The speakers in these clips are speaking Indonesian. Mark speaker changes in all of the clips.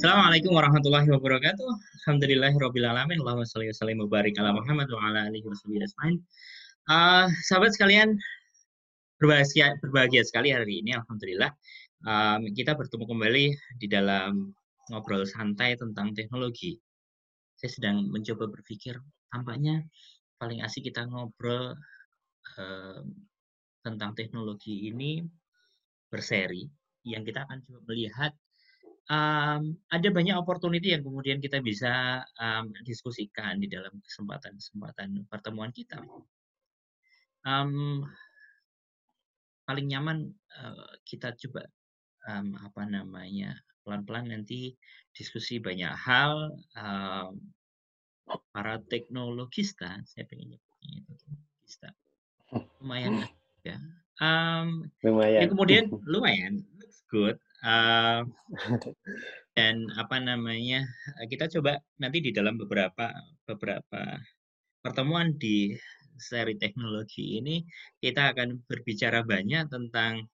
Speaker 1: Assalamualaikum warahmatullahi wabarakatuh. Alhamdulillahirabbil alamin. Allahumma shalli wa sallim barik ala Muhammad wa ala alihi washabihi ajmain. Uh, sahabat sekalian, berbahagia berbahagia sekali hari ini alhamdulillah. Um, kita bertemu kembali di dalam ngobrol santai tentang teknologi. Saya sedang mencoba berpikir, tampaknya paling asik kita ngobrol um, tentang teknologi ini berseri yang kita akan coba melihat um, ada banyak opportunity yang kemudian kita bisa um, diskusikan di dalam kesempatan-kesempatan pertemuan kita. Um, paling nyaman uh, kita coba um, apa namanya pelan-pelan nanti diskusi banyak hal um, para teknologista saya pengen nyebutnya itu teknologista lumayan ya. Um, lumayan. ya kemudian lumayan looks good Uh, dan apa namanya kita coba nanti di dalam beberapa beberapa pertemuan di seri teknologi ini kita akan berbicara banyak tentang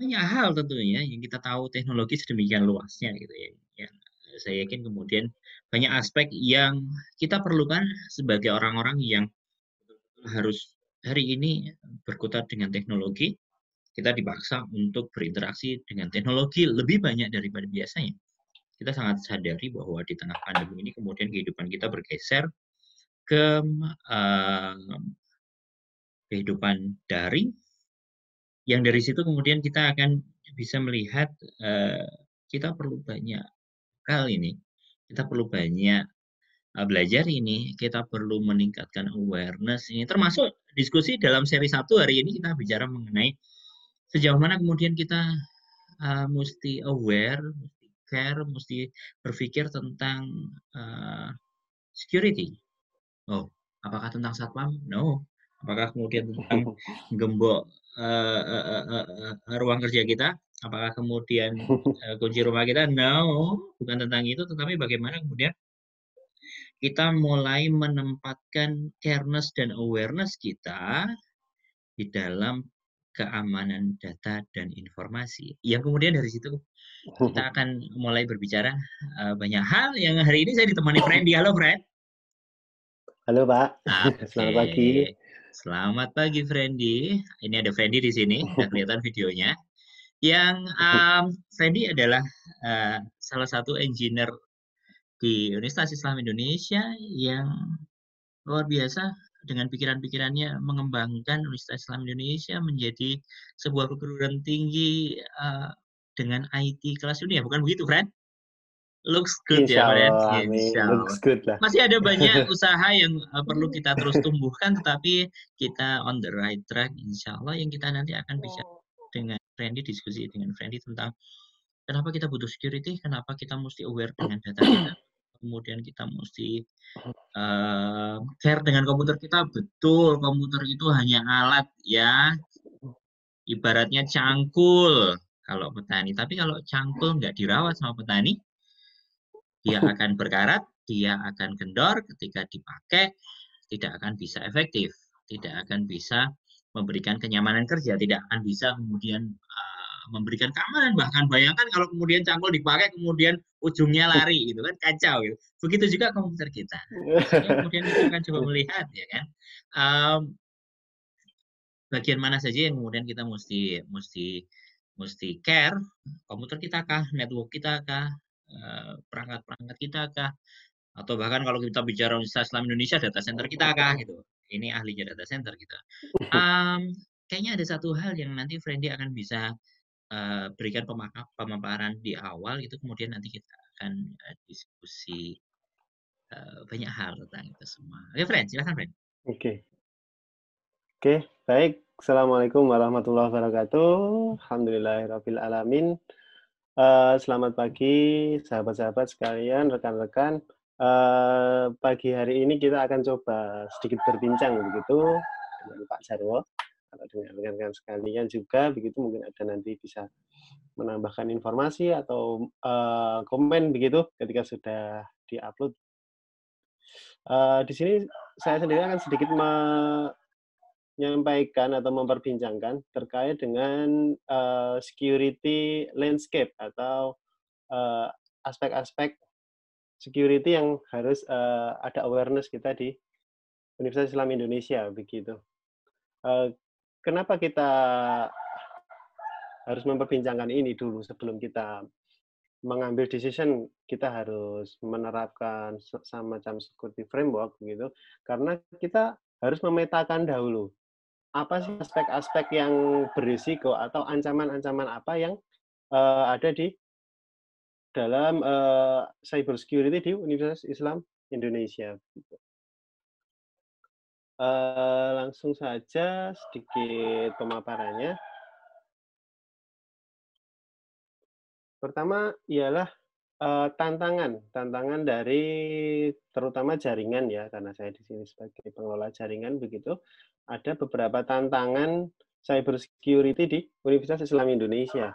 Speaker 1: banyak hal tentunya yang kita tahu teknologi sedemikian luasnya gitu ya. Yang saya yakin kemudian banyak aspek yang kita perlukan sebagai orang-orang yang harus hari ini berkutat dengan teknologi kita dipaksa untuk berinteraksi dengan teknologi lebih banyak daripada biasanya. Kita sangat sadari bahwa di tengah pandemi ini kemudian kehidupan kita bergeser ke uh, kehidupan daring, yang dari situ kemudian kita akan bisa melihat uh, kita perlu banyak hal ini, kita perlu banyak uh, belajar ini, kita perlu meningkatkan awareness ini, termasuk diskusi dalam seri satu hari ini kita bicara mengenai sejauh mana kemudian kita uh, mesti aware, mesti care, mesti berpikir tentang uh, security. Oh, apakah tentang satpam? No. Apakah kemudian tentang gembok uh, uh, uh, uh, uh, ruang kerja kita? Apakah kemudian uh, kunci rumah kita? No, bukan tentang itu, tetapi bagaimana kemudian kita mulai menempatkan careness dan awareness kita di dalam keamanan data dan informasi. Yang kemudian dari situ kita akan mulai berbicara uh, banyak hal yang hari ini saya ditemani Freddy. Halo Fred.
Speaker 2: Halo Pak. Okay. Selamat pagi.
Speaker 1: Selamat pagi Freddy. Ini ada Freddy di sini, sudah kelihatan videonya. Yang um, Freddy adalah uh, salah satu engineer di Universitas Islam Indonesia yang luar biasa dengan pikiran-pikirannya mengembangkan Universitas Islam Indonesia menjadi sebuah perguruan tinggi uh, dengan IT kelas dunia, bukan begitu, Fred? Looks good
Speaker 2: Insya
Speaker 1: ya,
Speaker 2: Fred. Insya Looks good lah.
Speaker 1: Masih ada banyak usaha yang uh, perlu kita terus tumbuhkan, tetapi kita on the right track, Insya Allah yang kita nanti akan bisa dengan Friendly diskusi dengan Friendly tentang kenapa kita butuh security, kenapa kita mesti aware dengan data kita, kemudian kita mesti uh, care dengan komputer kita betul komputer itu hanya alat ya. Ibaratnya cangkul kalau petani. Tapi kalau cangkul nggak dirawat sama petani dia akan berkarat dia akan kendor ketika dipakai tidak akan bisa efektif tidak akan bisa memberikan kenyamanan kerja tidak akan bisa kemudian uh, memberikan keamanan. Bahkan bayangkan kalau kemudian cangkul dipakai kemudian ujungnya lari gitu kan kacau gitu. Begitu juga komputer kita. Kemudian kita akan coba melihat ya kan. Um, bagian mana saja yang kemudian kita mesti mesti mesti care? Komputer kita kah? Network kita kah? Perangkat-perangkat kita kah? Atau bahkan kalau kita bicara Universitas Islam Indonesia data center kita kah gitu? Ini ahlinya data center kita. Um, kayaknya ada satu hal yang nanti Friendly akan bisa uh, berikan pemaparan di awal itu kemudian nanti kita akan uh, diskusi uh, banyak hal tentang itu semua. Oke, Friend, silakan, Friend.
Speaker 2: Oke. Okay. Oke, okay, baik. Assalamualaikum warahmatullahi wabarakatuh. Alhamdulillahirabbil alamin. Uh, selamat pagi sahabat-sahabat sekalian, rekan-rekan. Uh, pagi hari ini kita akan coba sedikit berbincang begitu dengan Pak Jarwo kalau dengan rekan-rekan sekalian juga begitu mungkin ada nanti bisa menambahkan informasi atau uh, komen begitu ketika sudah diupload. Uh, di sini saya sendiri akan sedikit menyampaikan atau memperbincangkan terkait dengan uh, security landscape atau aspek-aspek security yang harus uh, ada awareness kita di Universitas Islam Indonesia begitu. Uh, kenapa kita harus memperbincangkan ini dulu sebelum kita mengambil decision kita harus menerapkan semacam security framework gitu karena kita harus memetakan dahulu apa sih aspek-aspek yang berisiko atau ancaman-ancaman apa yang uh, ada di dalam uh, cyber security di Universitas Islam Indonesia. Uh, langsung saja sedikit pemaparannya. Pertama ialah uh, tantangan, tantangan dari terutama jaringan ya, karena saya di sini sebagai pengelola jaringan begitu, ada beberapa tantangan cyber security di Universitas Islam Indonesia.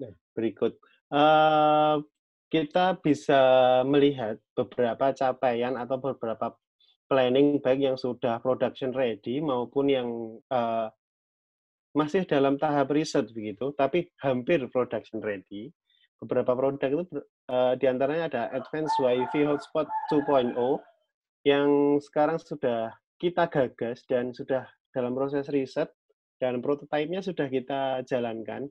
Speaker 2: Nah, berikut. Uh, kita bisa melihat beberapa capaian atau beberapa planning baik yang sudah production ready maupun yang uh, masih dalam tahap riset begitu, tapi hampir production ready. Beberapa produk itu uh, di antaranya ada Advanced Wi-Fi Hotspot 2.0 yang sekarang sudah kita gagas dan sudah dalam proses riset dan prototipenya sudah kita jalankan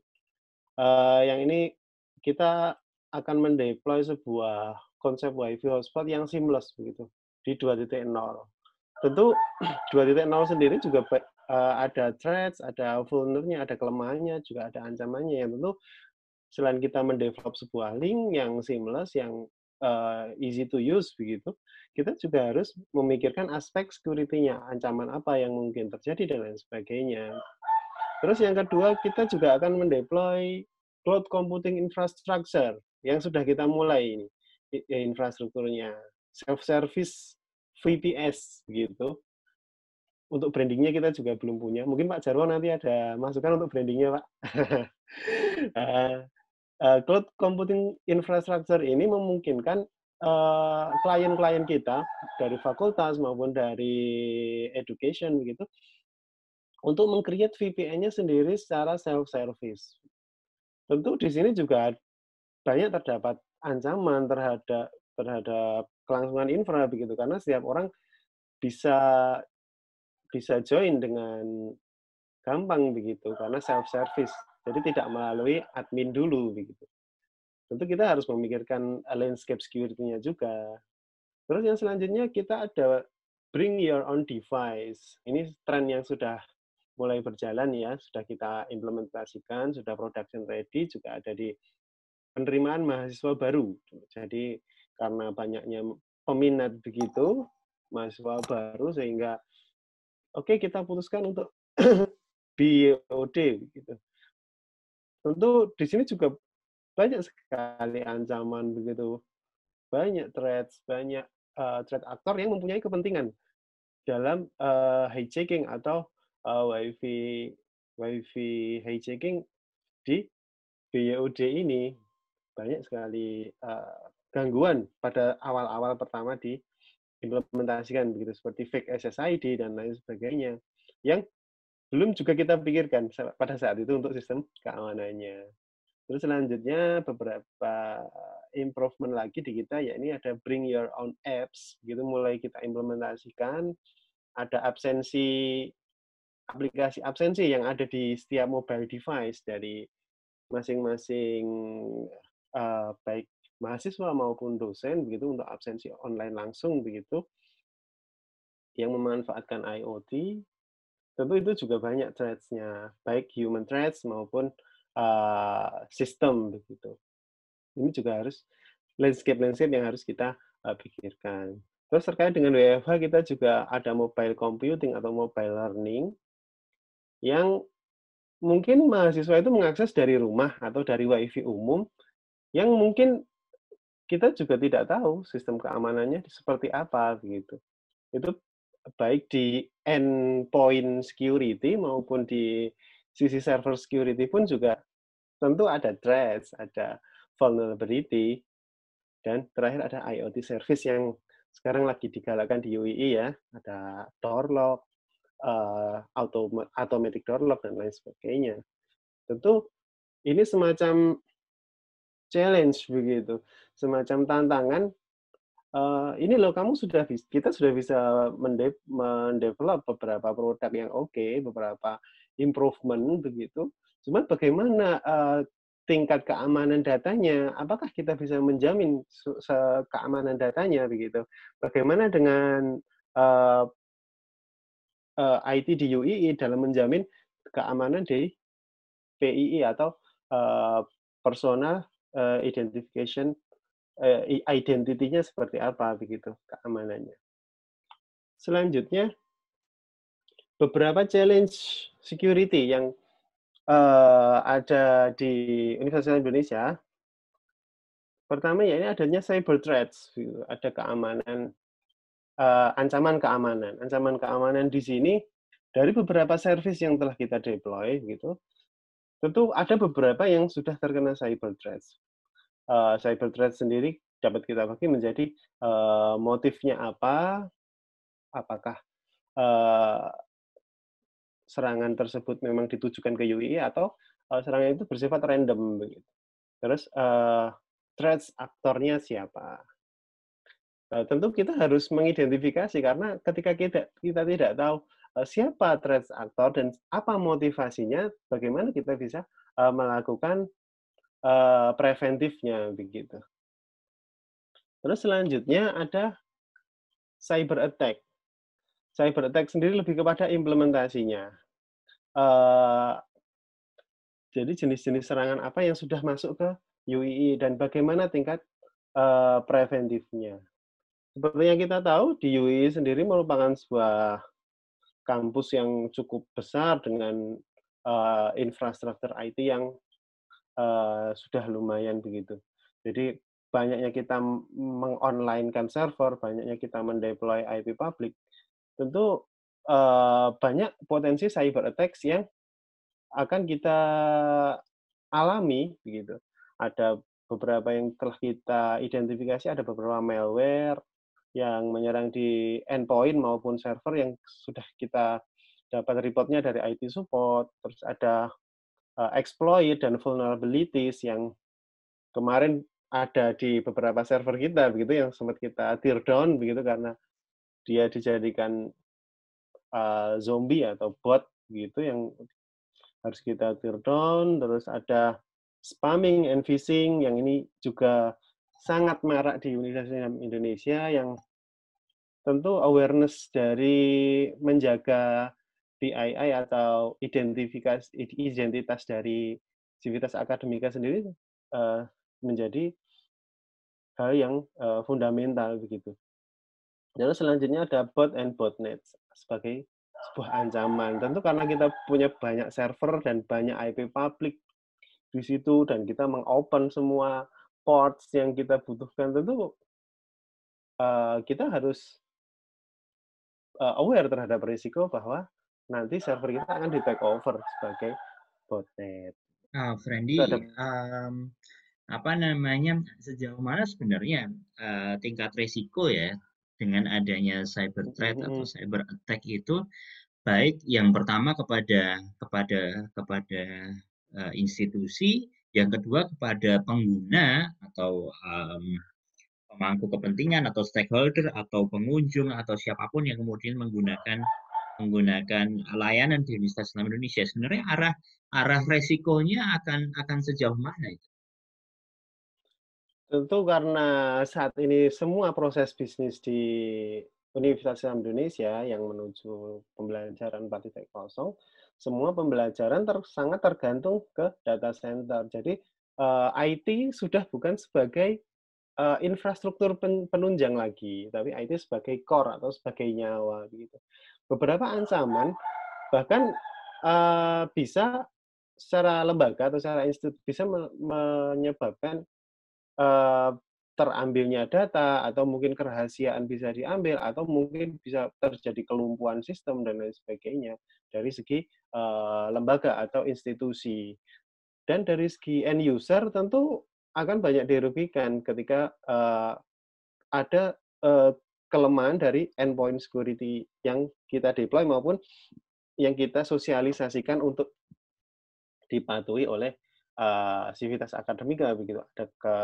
Speaker 2: uh, yang ini kita akan mendeploy sebuah konsep WiFi hotspot yang seamless begitu di 2.0. Tentu 2.0 sendiri juga uh, ada threats, ada vulnernya, ada kelemahannya, juga ada ancamannya yang tentu selain kita mendevelop sebuah link yang seamless, yang uh, easy to use begitu, kita juga harus memikirkan aspek security-nya, ancaman apa yang mungkin terjadi dan lain sebagainya. Terus yang kedua, kita juga akan mendeploy cloud computing infrastructure yang sudah kita mulai ini ya, infrastrukturnya self service VPS gitu. Untuk brandingnya kita juga belum punya. Mungkin Pak Jarwo nanti ada masukan untuk brandingnya Pak. Uh, uh, cloud computing infrastructure ini memungkinkan klien-klien uh, kita dari fakultas maupun dari education begitu untuk mengcreate VPN-nya sendiri secara self service tentu di sini juga banyak terdapat ancaman terhadap terhadap kelangsungan infra begitu karena setiap orang bisa bisa join dengan gampang begitu karena self service jadi tidak melalui admin dulu begitu. Tentu kita harus memikirkan landscape security-nya juga. Terus yang selanjutnya kita ada bring your own device. Ini tren yang sudah mulai berjalan ya, sudah kita implementasikan, sudah production ready, juga ada di penerimaan mahasiswa baru. Jadi karena banyaknya peminat begitu, mahasiswa baru sehingga oke okay, kita putuskan untuk BOD gitu. Tentu di sini juga banyak sekali ancaman begitu. Banyak threats, banyak uh, threat aktor yang mempunyai kepentingan dalam uh, hijacking atau uh, wifi wifi hijacking di BYOD ini banyak sekali uh, gangguan pada awal-awal pertama di implementasikan begitu seperti fake SSID dan lain sebagainya yang belum juga kita pikirkan pada saat itu untuk sistem keamanannya. Terus selanjutnya beberapa improvement lagi di kita ya ini ada bring your own apps gitu mulai kita implementasikan ada absensi aplikasi absensi yang ada di setiap mobile device dari masing-masing uh, baik mahasiswa maupun dosen begitu untuk absensi online langsung begitu yang memanfaatkan IoT tentu itu juga banyak threats-nya baik human threats maupun uh, sistem begitu. Ini juga harus landscape landscape yang harus kita uh, pikirkan. Terus terkait dengan WFH kita juga ada mobile computing atau mobile learning yang mungkin mahasiswa itu mengakses dari rumah atau dari wifi umum yang mungkin kita juga tidak tahu sistem keamanannya seperti apa begitu. Itu baik di endpoint security maupun di sisi server security pun juga tentu ada threats, ada vulnerability, dan terakhir ada IoT service yang sekarang lagi digalakkan di UII ya, ada door lock, uh, automatic door lock dan lain sebagainya. Tentu ini semacam challenge begitu, semacam tantangan. Uh, ini loh kamu sudah kita sudah bisa mendep, mendevelop beberapa produk yang oke, okay, beberapa improvement begitu. Cuma bagaimana uh, tingkat keamanan datanya? Apakah kita bisa menjamin keamanan datanya begitu? Bagaimana dengan uh, uh, IT di UII dalam menjamin keamanan di PII atau uh, personal uh, identification uh, identity-nya seperti apa begitu keamanannya. Selanjutnya beberapa challenge security yang uh, ada di Universitas Indonesia. Pertama ya ini adanya cyber threats, gitu. ada keamanan uh, ancaman keamanan. Ancaman keamanan di sini dari beberapa service yang telah kita deploy gitu Tentu ada beberapa yang sudah terkena cyber threats. Uh, cyber threat sendiri dapat kita bagi menjadi uh, motifnya apa, apakah uh, serangan tersebut memang ditujukan ke UI atau uh, serangan itu bersifat random begitu. Terus uh, threats aktornya siapa? Uh, tentu kita harus mengidentifikasi karena ketika kita kita tidak tahu siapa threat actor dan apa motivasinya, bagaimana kita bisa melakukan uh, preventifnya begitu. Terus selanjutnya ada cyber attack. Cyber attack sendiri lebih kepada implementasinya. Uh, jadi jenis-jenis serangan apa yang sudah masuk ke UII dan bagaimana tingkat uh, preventifnya. Seperti yang kita tahu, di UII sendiri merupakan sebuah kampus yang cukup besar dengan uh, infrastruktur IT yang uh, sudah lumayan begitu. Jadi banyaknya kita mengonlinekan server, banyaknya kita mendeploy IP public, tentu uh, banyak potensi cyber attacks yang akan kita alami begitu. Ada beberapa yang telah kita identifikasi, ada beberapa malware, yang menyerang di endpoint maupun server yang sudah kita dapat reportnya dari IT support, terus ada uh, exploit dan vulnerabilities yang kemarin ada di beberapa server kita begitu yang sempat kita tear down begitu karena dia dijadikan uh, zombie atau bot gitu yang harus kita tear down. Terus ada spamming and phishing yang ini juga sangat marak di Universitas Indonesia yang tentu awareness dari menjaga PII atau identifikasi identitas dari civitas akademika sendiri uh, menjadi hal yang uh, fundamental begitu. Lalu selanjutnya ada bot and botnet sebagai sebuah ancaman. Tentu karena kita punya banyak server dan banyak IP public di situ dan kita mengopen semua ports yang kita butuhkan tentu uh, kita harus uh, aware terhadap risiko bahwa nanti server kita akan di take over sebagai botnet.
Speaker 1: Nah, Friendly, um, apa namanya sejauh mana sebenarnya uh, tingkat risiko ya dengan adanya cyber threat mm -hmm. atau cyber attack itu baik yang pertama kepada kepada kepada uh, institusi yang kedua kepada pengguna atau um, pemangku kepentingan atau stakeholder atau pengunjung atau siapa pun yang kemudian menggunakan menggunakan layanan di Universitas Islam Indonesia sebenarnya arah arah resikonya akan akan sejauh mana itu?
Speaker 2: Tentu karena saat ini semua proses bisnis di Universitas Islam Indonesia yang menuju pembelajaran 4.0, semua pembelajaran ter, sangat tergantung ke data center. Jadi eh, IT sudah bukan sebagai uh, infrastruktur pen, penunjang lagi, tapi IT sebagai core atau sebagai nyawa gitu. Beberapa ancaman bahkan uh, bisa secara lembaga atau secara institut bisa me menyebabkan uh, terambilnya data atau mungkin kerahasiaan bisa diambil atau mungkin bisa terjadi kelumpuhan sistem dan lain sebagainya dari segi uh, lembaga atau institusi. Dan dari segi end user tentu akan banyak dirugikan ketika uh, ada uh, kelemahan dari endpoint security yang kita deploy maupun yang kita sosialisasikan untuk dipatuhi oleh uh, akademika begitu. Ada ke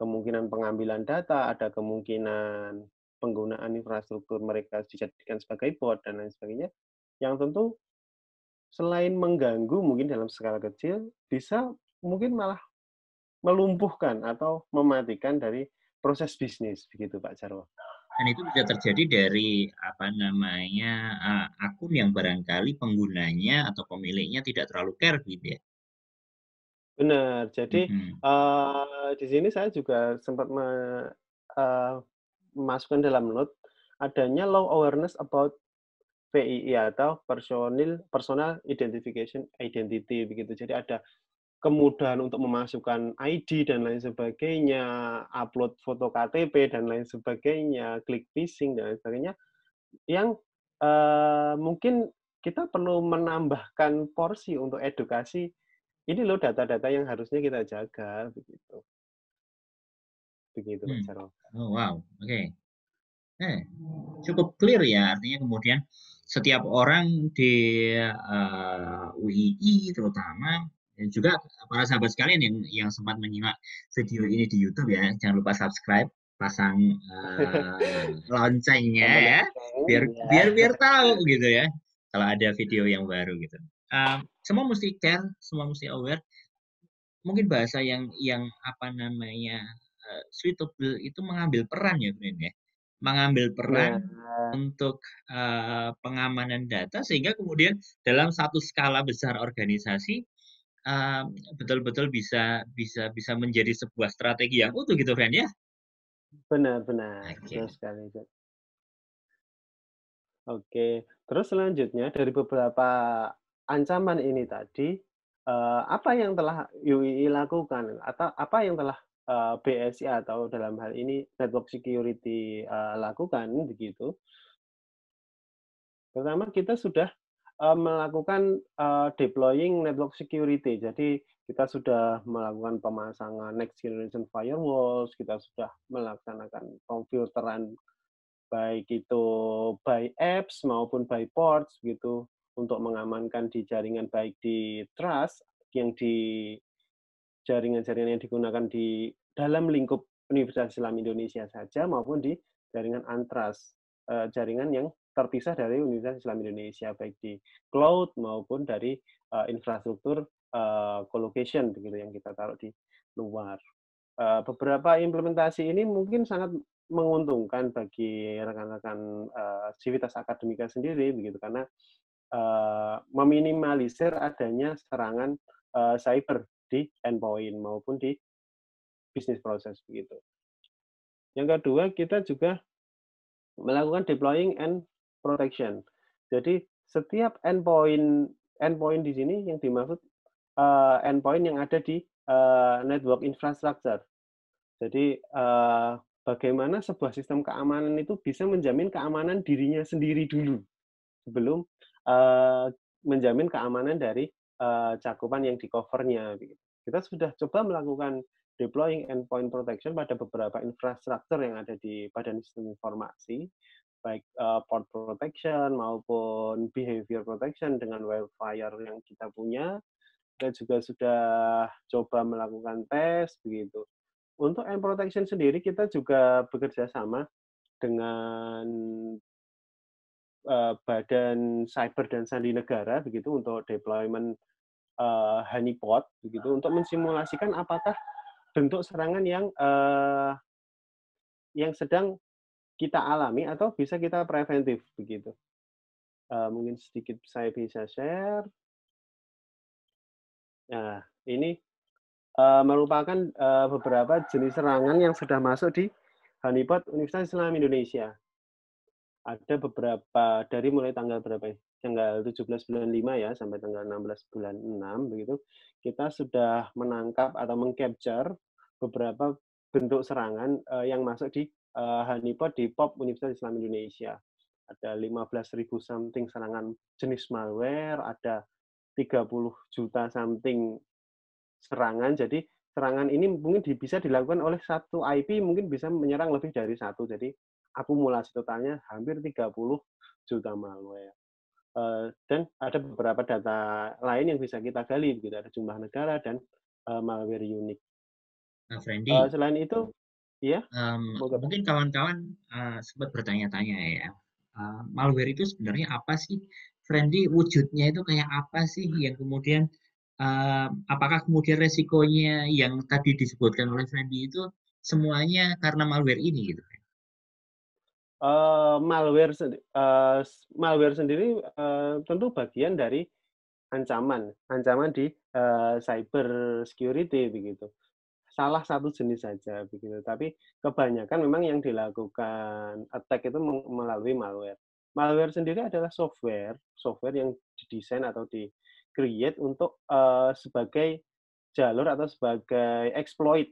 Speaker 2: kemungkinan pengambilan data, ada kemungkinan penggunaan infrastruktur mereka dijadikan sebagai bot dan lain sebagainya. Yang tentu selain mengganggu mungkin dalam skala kecil, bisa mungkin malah melumpuhkan atau mematikan dari proses bisnis begitu Pak Jarwo.
Speaker 1: Dan itu bisa terjadi dari apa namanya uh, akun yang barangkali penggunanya atau pemiliknya tidak terlalu care gitu ya.
Speaker 2: Benar. Jadi mm-hmm. uh, di sini saya juga sempat me, uh, memasukkan dalam note adanya low awareness about PII atau personal personal identification identity begitu. Jadi ada kemudahan untuk memasukkan ID dan lain sebagainya, upload foto KTP dan lain sebagainya, klik phishing dan lain sebagainya, yang uh, mungkin kita perlu menambahkan porsi untuk edukasi. Ini loh data-data yang harusnya kita jaga, begitu. Begitu, hmm. Pak
Speaker 1: Oh, wow, oke. Okay. Eh, cukup clear ya, artinya kemudian setiap orang di uh, eh, UII terutama dan juga para sahabat sekalian yang yang sempat menyimak video ini di YouTube ya, jangan lupa subscribe, pasang uh, loncengnya ya, biar iya. biar biar tahu gitu ya kalau ada video yang baru gitu. Uh, semua mesti care, semua mesti aware. Mungkin bahasa yang yang apa namanya uh, suitable itu mengambil peran ya, Bren ya, mengambil peran yeah. untuk uh, pengamanan data sehingga kemudian dalam satu skala besar organisasi betul-betul bisa bisa bisa menjadi sebuah strategi yang utuh gitu, Friend ya?
Speaker 2: Benar, benar. Okay. Benar sekali. Oke, terus selanjutnya dari beberapa ancaman ini tadi, uh, apa yang telah UII lakukan atau apa yang telah uh, BSI atau dalam hal ini network security uh, lakukan begitu? Pertama kita sudah uh, melakukan uh, deploying network security. Jadi kita sudah melakukan pemasangan next generation firewalls, kita sudah melaksanakan pemfilteran baik itu by apps maupun by ports gitu untuk mengamankan di jaringan baik di trust yang di jaringan-jaringan yang digunakan di dalam lingkup Universitas Islam Indonesia saja maupun di jaringan antrust jaringan yang terpisah dari Universitas Islam Indonesia baik di cloud maupun dari uh, infrastruktur uh, colocation begitu yang kita taruh di luar. Uh, beberapa implementasi ini mungkin sangat menguntungkan bagi rekan-rekan uh, civitas akademika sendiri begitu karena uh, meminimalisir adanya serangan uh, cyber di endpoint maupun di bisnis proses begitu. Yang kedua, kita juga melakukan deploying and protection. Jadi setiap endpoint endpoint di sini yang dimaksud uh, endpoint yang ada di uh, network infrastructure. Jadi uh, bagaimana sebuah sistem keamanan itu bisa menjamin keamanan dirinya sendiri dulu sebelum uh, menjamin keamanan dari uh, cakupan yang di covernya. Kita sudah coba melakukan deploying endpoint protection pada beberapa infrastruktur yang ada di badan sistem informasi baik uh, port protection maupun behavior protection dengan wildfire yang kita punya. Kita juga sudah coba melakukan tes begitu. Untuk end protection sendiri kita juga bekerja sama dengan uh, Badan Cyber dan Sandi Negara begitu untuk deployment uh, honeypot begitu untuk mensimulasikan apakah bentuk serangan yang uh, yang sedang kita alami atau bisa kita preventif begitu. Uh, mungkin sedikit saya bisa share. Nah, ini uh, merupakan uh, beberapa jenis serangan yang sudah masuk di honeypot Universitas Islam Indonesia. Ada beberapa dari mulai tanggal berapa ya? Tanggal 17 bulan 5 ya sampai tanggal 16 bulan 6 begitu. Kita sudah menangkap atau mengcapture beberapa bentuk serangan uh, yang masuk di uh, honeypot di POP Universitas Islam Indonesia. Ada 15.000 something serangan jenis malware, ada 30 juta something serangan. Jadi serangan ini mungkin bisa dilakukan oleh satu IP mungkin bisa menyerang lebih dari satu. Jadi akumulasi totalnya hampir 30 juta malware. Uh, dan ada beberapa data lain yang bisa kita gali, begitu ada jumlah negara dan uh, malware unik.
Speaker 1: Nah.
Speaker 2: Uh, selain itu, ya.
Speaker 1: Um, mungkin kawan-kawan uh, sempat bertanya-tanya ya, uh, malware itu sebenarnya apa sih? Friendly wujudnya itu kayak apa sih yang kemudian uh, apakah kemudian resikonya yang tadi disebutkan oleh Friendly itu semuanya karena malware ini gitu?
Speaker 2: Uh, malware uh, malware sendiri uh, tentu bagian dari ancaman ancaman di uh, cyber security begitu salah satu jenis saja begitu. Tapi kebanyakan memang yang dilakukan attack itu melalui malware. Malware sendiri adalah software, software yang didesain atau di create untuk uh, sebagai jalur atau sebagai exploit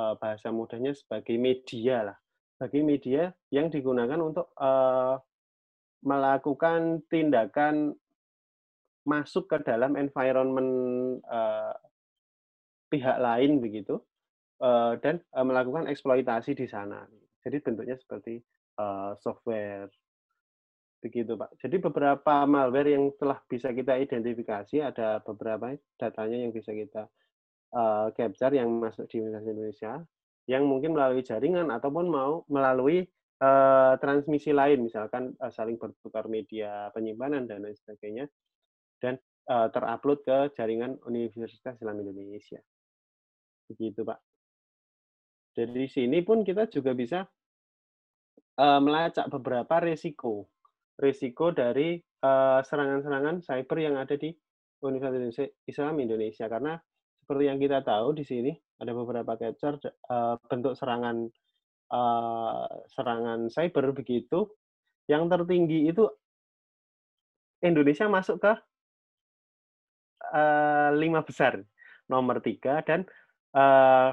Speaker 2: uh, bahasa mudahnya sebagai media lah, bagi media yang digunakan untuk uh, melakukan tindakan masuk ke dalam environment uh, pihak lain begitu uh, dan uh, melakukan eksploitasi di sana. Jadi bentuknya seperti uh, software begitu Pak. Jadi beberapa malware yang telah bisa kita identifikasi ada beberapa datanya yang bisa kita capture yang masuk di Indonesia yang mungkin melalui jaringan ataupun mau melalui uh, transmisi lain misalkan uh, saling bertukar media penyimpanan dan lain sebagainya dan uh, terupload ke jaringan Universitas Islam Indonesia. Begitu, Pak. Dari sini pun kita juga bisa uh, melacak beberapa risiko. Risiko dari serangan-serangan uh, cyber yang ada di Universitas Islam Indonesia. Karena seperti yang kita tahu di sini ada beberapa capture uh, bentuk serangan uh, serangan cyber begitu. Yang tertinggi itu Indonesia masuk ke uh, lima besar nomor tiga dan uh,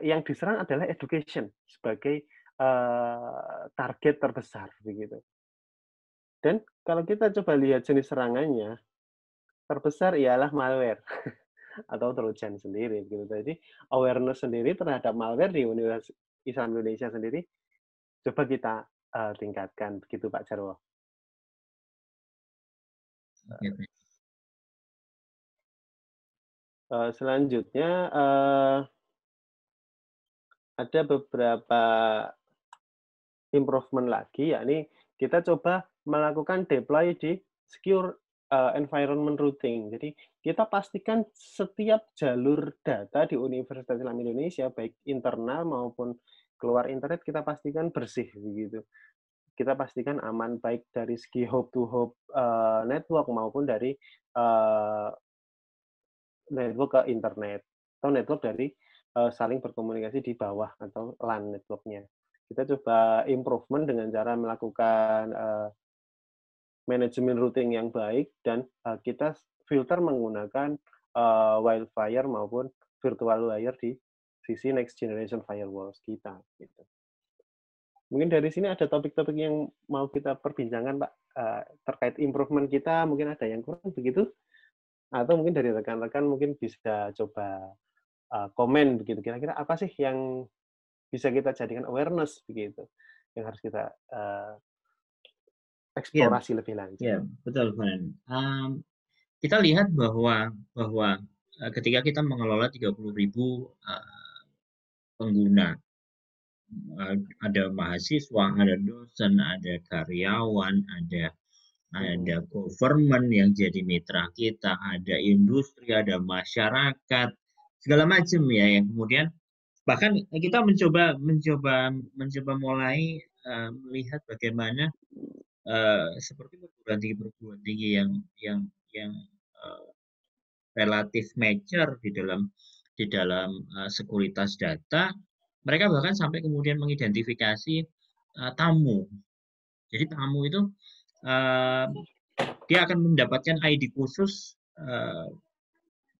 Speaker 2: yang diserang adalah education sebagai uh, target terbesar begitu. Dan kalau kita coba lihat jenis serangannya, terbesar ialah malware atau trojan sendiri gitu. Jadi awareness sendiri terhadap malware di Universitas Islam Indonesia sendiri coba kita uh, tingkatkan begitu Pak Jarwo. Uh, selanjutnya uh, ada beberapa improvement lagi, yakni kita coba melakukan deploy di secure uh, environment routing. Jadi kita pastikan setiap jalur data di Universitas Islam Indonesia, baik internal maupun keluar internet, kita pastikan bersih begitu. Kita pastikan aman baik dari segi hub to hub uh, network maupun dari network ke internet atau network dari uh, saling berkomunikasi di bawah atau LAN networknya. Kita coba improvement dengan cara melakukan uh, manajemen routing yang baik dan uh, kita filter menggunakan uh, wildfire maupun virtual wire di sisi next generation firewalls kita. Gitu. Mungkin dari sini ada topik-topik yang mau kita perbincangkan, Pak, terkait improvement kita. Mungkin ada yang kurang begitu? Atau mungkin dari rekan-rekan mungkin bisa coba uh, komen begitu kira-kira apa sih yang bisa kita jadikan awareness begitu yang harus kita uh, eksplorasi yeah. lebih lanjut.
Speaker 1: Ya, yeah, betul, Pak. Um, kita lihat bahwa bahwa uh, ketika kita mengelola 30 ribu uh, pengguna, uh, ada mahasiswa, ada dosen, ada karyawan, ada ada government yang jadi mitra kita, ada industri, ada masyarakat, segala macam ya yang kemudian bahkan kita mencoba mencoba mencoba mulai uh, melihat bagaimana uh, seperti perguruan tinggi perguruan tinggi yang yang yang uh, relatif mature di dalam di dalam uh, sekuritas data mereka bahkan sampai kemudian mengidentifikasi uh, tamu. Jadi tamu itu dia akan mendapatkan ID khusus uh,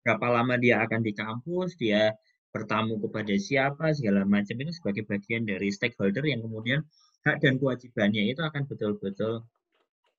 Speaker 1: berapa lama dia akan di kampus, dia bertamu kepada siapa, segala macam itu sebagai bagian dari stakeholder yang kemudian hak dan kewajibannya itu akan betul-betul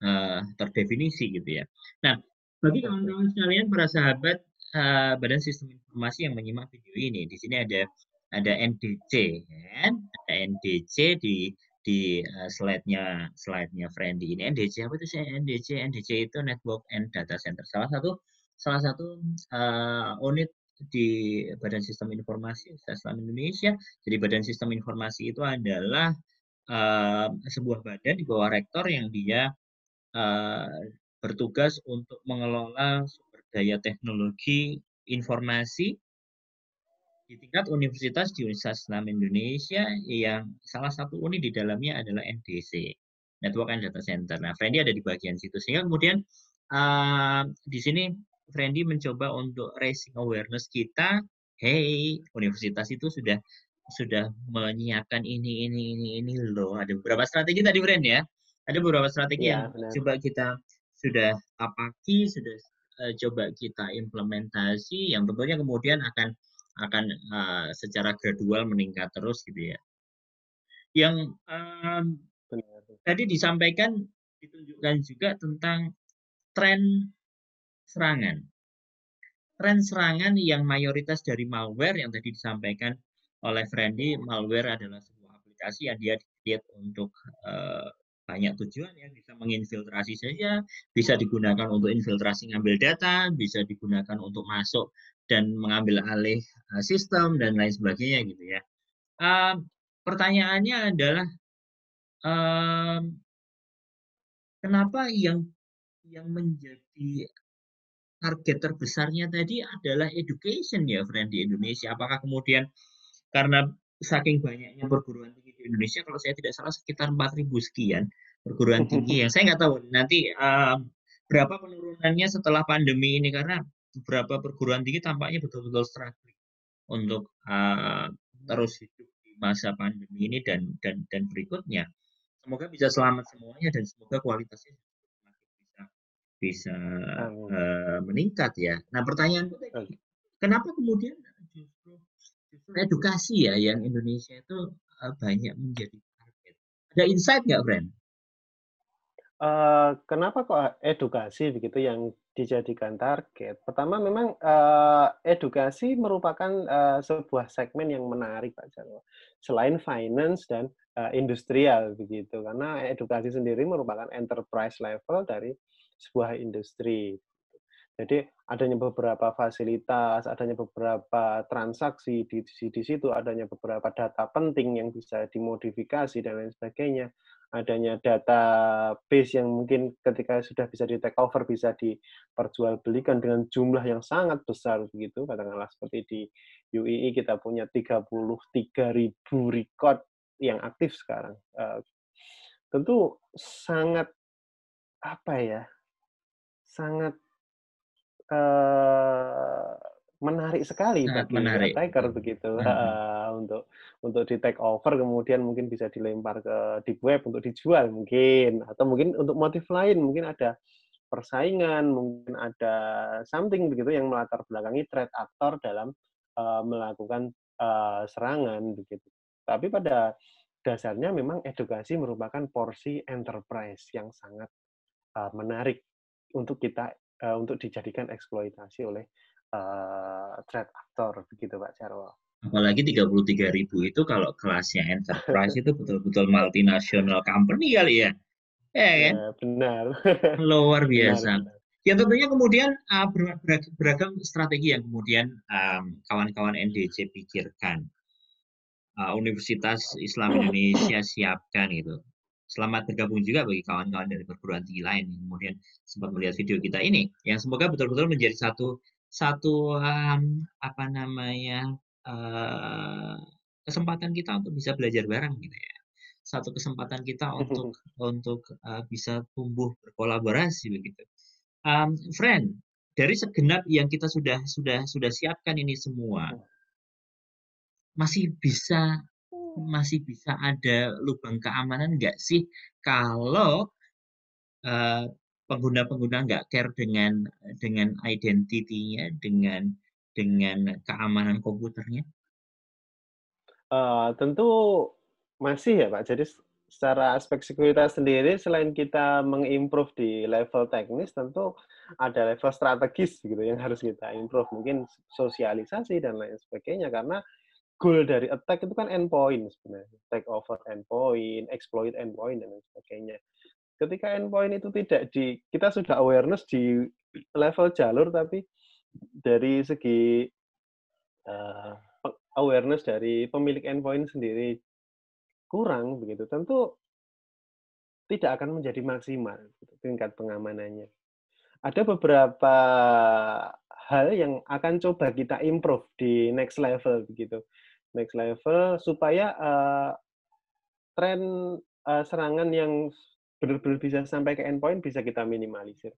Speaker 1: uh, terdefinisi gitu ya. Nah, bagi kawan-kawan sekalian, para sahabat uh, Badan Sistem Informasi yang menyimak video ini, di sini ada ada NDC, kan? ada NDC di di uh, slide-nya slide-nya Friendly ini. NDC apa itu sih? NDC NDC itu Network and Data Center. Salah satu salah satu uh, unit di Badan Sistem Informasi Islam Indonesia. Jadi Badan Sistem Informasi itu adalah uh, sebuah badan di bawah rektor yang dia uh, bertugas untuk mengelola sumber daya teknologi informasi di tingkat universitas di Universitas Islam Indonesia yang salah satu uni di dalamnya adalah NDC, Network and Data Center. Nah, Friendly ada di bagian situ. Sehingga kemudian uh, di sini Friendly mencoba untuk raising awareness kita, hey, universitas itu sudah sudah menyiapkan ini ini ini ini loh. Ada beberapa strategi tadi Friend ya. Ada beberapa strategi ya, yang benar. coba kita sudah apaki, sudah uh, coba kita implementasi yang tentunya kemudian akan akan uh, secara gradual meningkat terus gitu ya. Yang um, tadi disampaikan ditunjukkan juga tentang tren serangan. Tren serangan yang mayoritas dari malware yang tadi disampaikan oleh Friendly, malware adalah sebuah aplikasi yang dia create untuk uh, banyak tujuan ya bisa menginfiltrasi saja bisa digunakan untuk infiltrasi ngambil data bisa digunakan untuk masuk dan mengambil alih uh, sistem dan lain sebagainya gitu ya. Uh, pertanyaannya adalah uh, kenapa yang yang menjadi target terbesarnya tadi adalah education ya friend di Indonesia? Apakah kemudian karena saking banyaknya perguruan tinggi di Indonesia kalau saya tidak salah sekitar 4.000 sekian perguruan tinggi yang saya nggak tahu nanti uh, berapa penurunannya setelah pandemi ini? Karena beberapa perguruan tinggi tampaknya betul-betul struggling untuk uh, terus hidup di masa pandemi ini dan dan dan berikutnya semoga bisa selamat semuanya dan semoga kualitasnya bisa bisa uh, meningkat ya nah pertanyaan tadi kenapa kemudian justru edukasi ya yang Indonesia itu uh, banyak menjadi target. Ada insight nggak, Friend?
Speaker 2: Uh, kenapa kok edukasi begitu yang dijadikan target? Pertama memang uh, edukasi merupakan uh, sebuah segmen yang menarik Pak Jarwo. Selain finance dan uh, industrial begitu, karena edukasi sendiri merupakan enterprise level dari sebuah industri. Jadi adanya beberapa fasilitas, adanya beberapa transaksi di, di, di situ, adanya beberapa data penting yang bisa dimodifikasi dan lain sebagainya, adanya database yang mungkin ketika sudah bisa di take over bisa diperjualbelikan dengan jumlah yang sangat besar begitu, katakanlah seperti di UII kita punya 33.000 record yang aktif sekarang. Uh, tentu sangat apa ya? Sangat uh, menarik sekali Sangat bagi menarik. attacker begitu hmm. uh, untuk untuk di take over kemudian mungkin bisa dilempar ke deep web untuk dijual mungkin atau mungkin untuk motif lain mungkin ada persaingan mungkin ada something begitu yang melatar belakangi threat actor dalam uh, melakukan uh, serangan begitu tapi pada dasarnya memang edukasi merupakan porsi enterprise yang sangat uh, menarik untuk kita uh, untuk dijadikan eksploitasi oleh uh, threat actor begitu Pak Jarwo.
Speaker 1: Apalagi 33 ribu itu kalau kelasnya enterprise itu betul-betul multinasional company kali ya. Ya kan? Ya,
Speaker 2: benar.
Speaker 1: Luar biasa. Benar, benar. Yang tentunya kemudian uh, beragam strategi yang kemudian um, kawan-kawan NDC pikirkan. Uh, Universitas Islam Indonesia siapkan itu selamat bergabung juga bagi kawan-kawan dari perguruan tinggi lain yang kemudian sempat melihat video kita ini yang semoga betul-betul menjadi satu satu um, apa namanya uh, kesempatan kita untuk bisa belajar bareng gitu ya. Satu kesempatan kita untuk untuk uh, bisa tumbuh berkolaborasi begitu. Um, friend dari segenap yang kita sudah sudah sudah siapkan ini semua masih bisa masih bisa ada lubang keamanan nggak sih? Kalau uh, pengguna-pengguna nggak care dengan dengan identitinya, dengan dengan keamanan komputernya?
Speaker 2: Uh, tentu masih ya Pak. Jadi secara aspek sekuritas sendiri, selain kita mengimprove di level teknis, tentu ada level strategis gitu yang harus kita improve. Mungkin sosialisasi dan lain sebagainya. Karena goal dari attack itu kan endpoint sebenarnya. Take over endpoint, exploit endpoint, dan lain sebagainya. Ketika endpoint itu tidak di, kita sudah awareness di level jalur, tapi dari segi uh, awareness dari pemilik endpoint sendiri kurang begitu, tentu tidak akan menjadi maksimal gitu, tingkat pengamanannya. Ada beberapa hal yang akan coba kita improve di next level begitu. Next level supaya uh, tren uh, serangan yang benar-benar bisa sampai ke endpoint bisa kita minimalisir.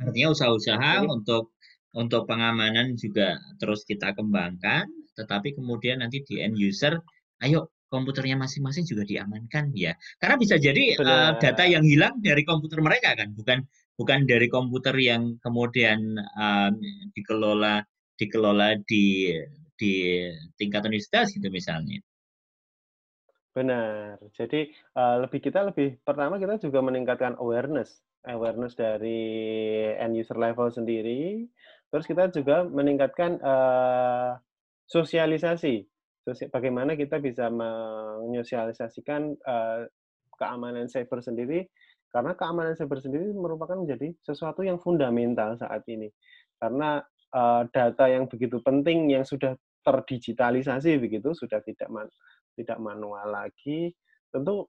Speaker 1: Artinya usaha-usaha untuk untuk pengamanan juga terus kita kembangkan, tetapi kemudian nanti di end user, ayo komputernya masing-masing juga diamankan ya. Karena bisa jadi uh, data yang hilang dari komputer mereka kan, bukan bukan dari komputer yang kemudian uh, dikelola dikelola di di tingkat universitas gitu misalnya.
Speaker 2: Benar. Jadi uh, lebih kita lebih pertama kita juga meningkatkan awareness, awareness dari end user level sendiri. Terus kita juga meningkatkan uh, sosialisasi bagaimana kita bisa menyosialisasikan uh, keamanan cyber sendiri karena keamanan cyber sendiri merupakan menjadi sesuatu yang fundamental saat ini karena uh, data yang begitu penting yang sudah terdigitalisasi begitu sudah tidak tidak manual lagi tentu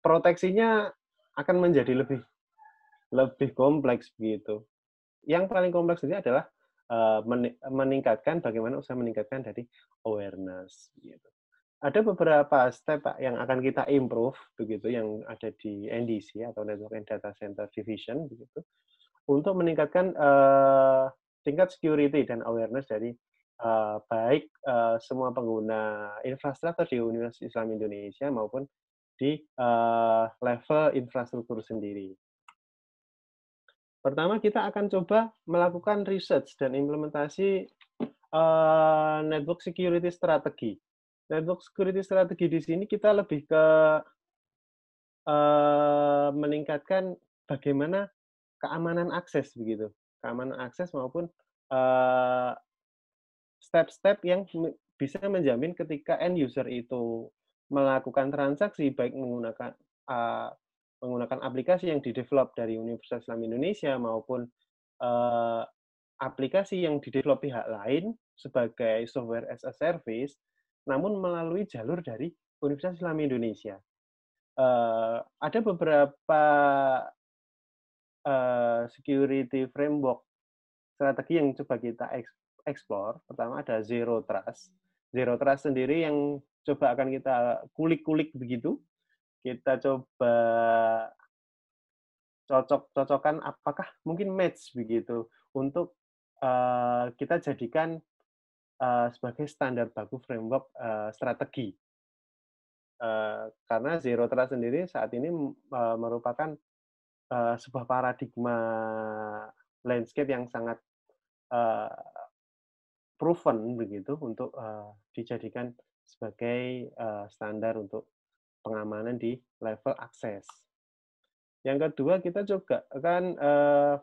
Speaker 2: proteksinya akan menjadi lebih lebih kompleks begitu yang paling kompleks ini adalah uh, meningkatkan bagaimana usaha meningkatkan dari awareness gitu. Ada beberapa step Pak yang akan kita improve begitu yang ada di NDC atau Network and Data Center Division begitu untuk meningkatkan uh, tingkat security dan awareness dari uh, baik uh, semua pengguna infrastruktur di Universitas Islam Indonesia maupun di uh, level infrastruktur sendiri. Pertama, kita akan coba melakukan research dan implementasi uh, network security strategi. Network security strategi di sini kita lebih ke uh, meningkatkan bagaimana keamanan akses begitu, keamanan akses maupun step-step yang bisa menjamin ketika end user itu melakukan transaksi baik menggunakan uh, menggunakan aplikasi yang didevelop dari Universitas Islam Indonesia maupun uh, aplikasi yang didevelop pihak lain sebagai software as a service, namun melalui jalur dari Universitas Islam Indonesia. Uh, ada beberapa uh, security framework strategi yang coba kita explore. Pertama ada Zero Trust. Zero Trust sendiri yang coba akan kita kulik-kulik begitu kita coba cocok-cocokkan apakah mungkin match begitu untuk uh, kita jadikan uh, sebagai standar baku framework uh, strategi. Uh, karena zero trust sendiri saat ini uh, merupakan uh, sebuah paradigma landscape yang sangat uh, proven begitu untuk uh, dijadikan sebagai uh, standar untuk pengamanan di level akses. Yang kedua, kita juga akan uh,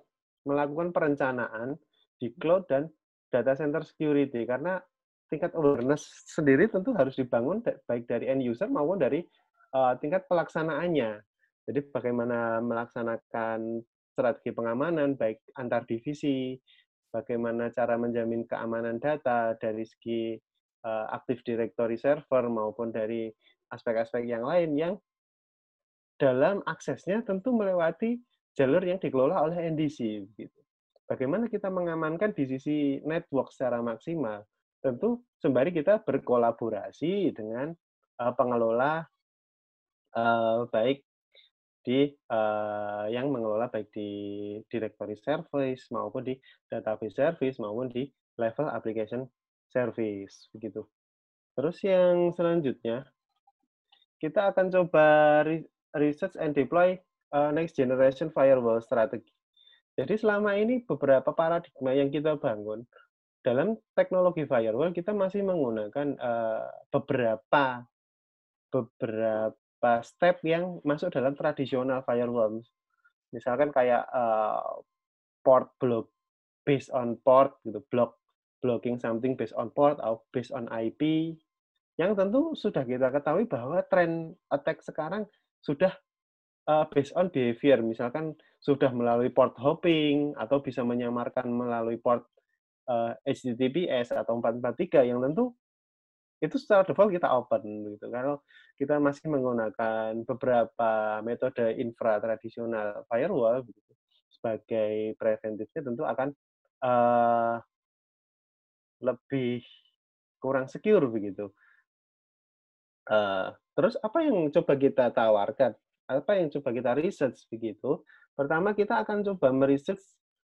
Speaker 2: melakukan perencanaan di cloud dan data center security karena tingkat awareness sendiri tentu harus dibangun baik dari end user maupun dari uh, tingkat pelaksanaannya. Jadi bagaimana melaksanakan strategi pengamanan baik antar divisi, bagaimana cara menjamin keamanan data dari segi uh, Active Directory server maupun dari aspek-aspek yang lain yang dalam aksesnya tentu melewati jalur yang dikelola oleh NDC. Gitu. Bagaimana kita mengamankan di sisi network secara maksimal? Tentu sembari kita berkolaborasi dengan uh, pengelola uh, baik di uh, yang mengelola baik di directory service maupun di database service maupun di level application service begitu. Terus yang selanjutnya kita akan coba research and deploy uh, next generation firewall strategy. Jadi selama ini beberapa paradigma yang kita bangun dalam teknologi firewall kita masih menggunakan uh, beberapa beberapa step yang masuk dalam tradisional firewall. Misalkan kayak uh, port block based on port gitu, block blocking something based on port atau based on IP yang tentu sudah kita ketahui bahwa tren attack sekarang sudah uh, based on behavior, misalkan sudah melalui port hopping atau bisa menyamarkan melalui port uh, HTTPS atau 443 yang tentu itu secara default kita open gitu. Kalau kita masih menggunakan beberapa metode infra tradisional firewall gitu, sebagai preventifnya tentu akan uh, lebih kurang secure begitu. Uh, terus apa yang coba kita tawarkan? Apa yang coba kita research begitu? Pertama kita akan coba meresearch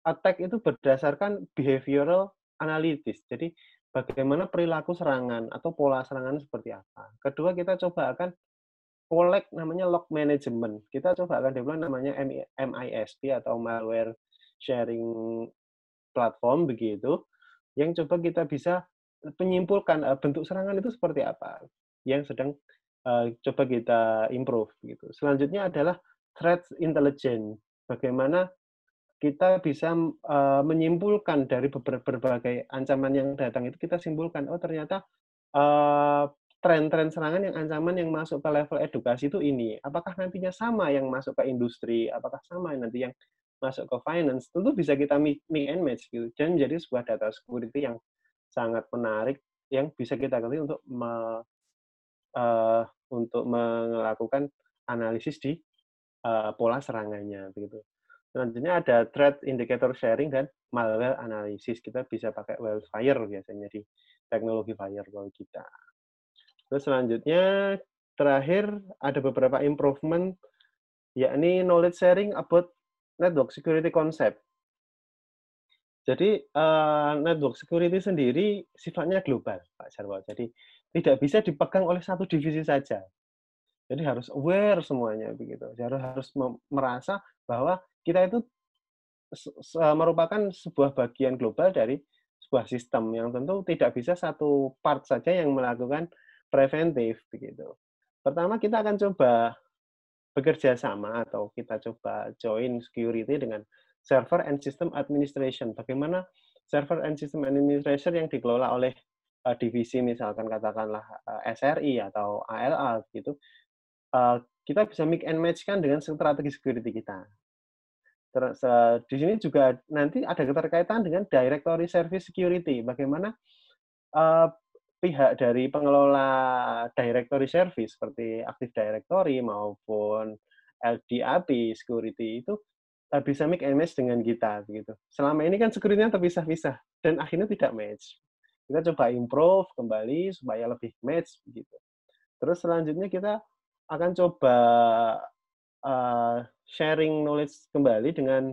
Speaker 2: attack itu berdasarkan behavioral analysis. Jadi bagaimana perilaku serangan atau pola serangan seperti apa. Kedua, kita coba akan collect namanya log management. Kita coba akan develop namanya MISP atau malware sharing platform begitu yang coba kita bisa menyimpulkan uh, bentuk serangan itu seperti apa yang sedang uh, coba kita improve gitu. Selanjutnya adalah threat intelligence. Bagaimana kita bisa uh, menyimpulkan dari berbagai ancaman yang datang itu kita simpulkan oh ternyata uh, tren-tren serangan yang ancaman yang masuk ke level edukasi itu ini. Apakah nantinya sama yang masuk ke industri? Apakah sama nanti yang masuk ke finance? Tentu bisa kita mix and match gitu. Dan menjadi sebuah data security yang sangat menarik yang bisa kita gali untuk me, uh, untuk melakukan analisis di uh, pola serangannya begitu Selanjutnya ada threat indicator sharing dan malware analysis. Kita bisa pakai wildfire biasanya di teknologi firewall kita. Terus selanjutnya terakhir ada beberapa improvement yakni knowledge sharing about network security concept. Jadi uh, network security sendiri sifatnya global, Pak Jarwo. Jadi tidak bisa dipegang oleh satu divisi saja. Jadi harus aware semuanya begitu. Jadi harus merasa bahwa kita itu merupakan sebuah bagian global dari sebuah sistem yang tentu tidak bisa satu part saja yang melakukan preventif begitu. Pertama kita akan coba bekerja sama atau kita coba join security dengan server and system administration. Bagaimana server and system administration yang dikelola oleh uh, divisi misalkan katakanlah eh, SRI atau ALA gitu. Uh, kita bisa mix and match kan dengan strategi security kita. Terus uh, di sini juga nanti ada keterkaitan dengan directory service security. Bagaimana uh, pihak dari pengelola directory service seperti Active Directory maupun LDAP security itu uh, bisa make and match dengan kita begitu. Selama ini kan security-nya terpisah-pisah dan akhirnya tidak match. Kita coba improve kembali supaya lebih match begitu. Terus selanjutnya kita akan coba uh, sharing knowledge kembali dengan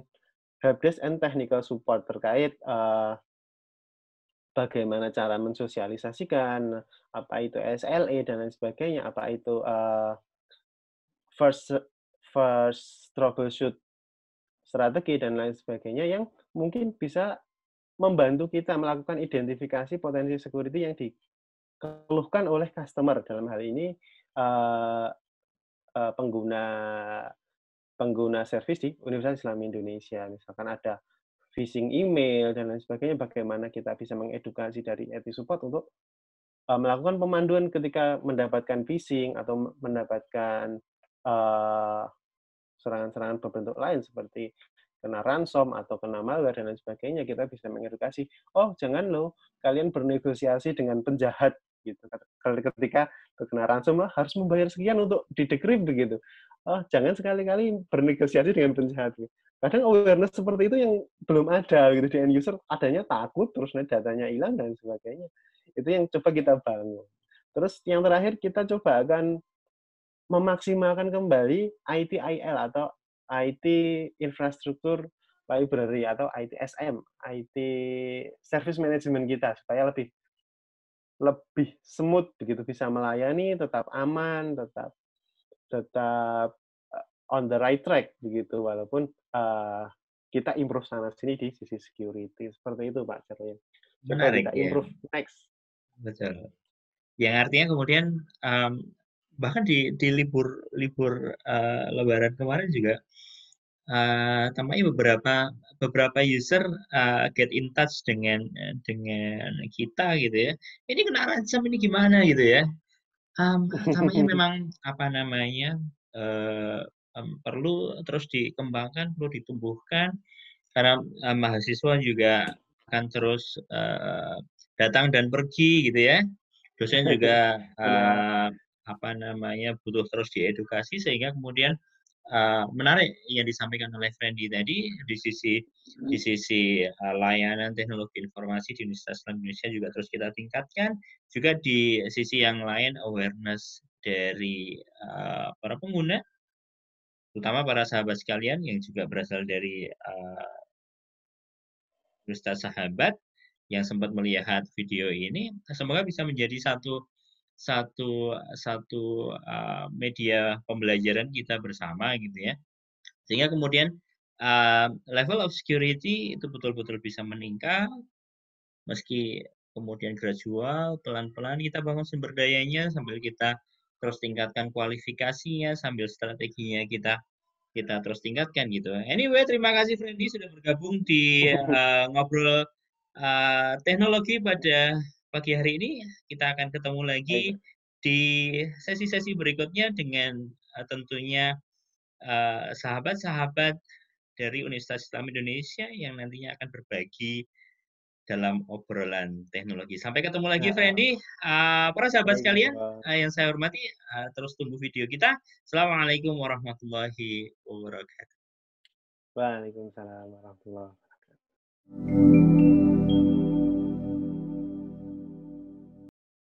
Speaker 2: helpdesk and technical support terkait uh, bagaimana cara mensosialisasikan apa itu SLA dan lain sebagainya, apa itu uh, first first troubleshoot strategi dan lain sebagainya yang mungkin bisa membantu kita melakukan identifikasi potensi security yang dikeluhkan oleh customer. Dalam hal ini uh, uh, pengguna pengguna servis di Universitas Islam Indonesia. Misalkan ada phishing email dan lain sebagainya, bagaimana kita bisa mengedukasi dari IT support untuk uh, melakukan pemanduan ketika mendapatkan phishing atau mendapatkan serangan serangan-serangan berbentuk lain seperti kena ransom atau kena malware dan lain sebagainya, kita bisa mengedukasi, oh jangan loh kalian bernegosiasi dengan penjahat gitu. Ketika terkena ransom harus membayar sekian untuk di decrypt begitu oh jangan sekali-kali bernegosiasi dengan penjahat. Kadang awareness seperti itu yang belum ada gitu di end user, adanya takut, terus datanya hilang dan sebagainya. Itu yang coba kita bangun. Terus yang terakhir kita coba akan memaksimalkan kembali ITIL atau IT infrastruktur library atau ITSM, IT service management kita supaya lebih lebih smooth begitu bisa melayani, tetap aman, tetap tetap eh, on the right track begitu walaupun uh, kita improve sana sini di sisi security seperti itu Pak Cerlin.
Speaker 1: Menarik
Speaker 2: kita ya. improve ya. next.
Speaker 1: Betul. Yang artinya kemudian um, bahkan di di libur libur uh, Lebaran kemarin juga uh, tampaknya beberapa beberapa user uh, get in touch dengan dengan kita gitu ya. Ini kena ransom ini gimana gitu ya. Um, tampaknya memang apa namanya, uh, um, perlu terus dikembangkan, perlu ditumbuhkan, karena, uh, mahasiswa juga akan terus uh, datang dan pergi gitu ya. Dosen juga uh, apa namanya butuh terus diedukasi sehingga kemudian uh, menarik yang disampaikan oleh Fendi tadi di sisi di sisi uh, layanan teknologi informasi di Universitas Indonesia juga terus kita tingkatkan juga di sisi yang lain awareness dari uh, para pengguna terutama para sahabat sekalian yang juga berasal dari uh, Ustaz Sahabat yang sempat melihat video ini, semoga bisa menjadi satu satu satu uh, media pembelajaran kita bersama gitu ya. Sehingga kemudian uh, level of security itu betul-betul bisa meningkat meski kemudian gradual, pelan-pelan kita bangun sumber dayanya sambil kita terus tingkatkan kualifikasinya sambil strateginya kita kita terus tingkatkan gitu. Anyway, terima kasih Freddy sudah bergabung di uh, ngobrol uh, teknologi pada pagi hari ini. Kita akan ketemu lagi di sesi-sesi berikutnya dengan uh, tentunya sahabat-sahabat uh, dari Universitas Islam Indonesia yang nantinya akan berbagi dalam obrolan teknologi. Sampai ketemu lagi, ya. Freddy. Uh, para sahabat sekalian uh, yang saya hormati, uh, terus tunggu video kita. Assalamualaikum warahmatullahi wabarakatuh.
Speaker 2: Waalaikumsalam warahmatullahi wabarakatuh.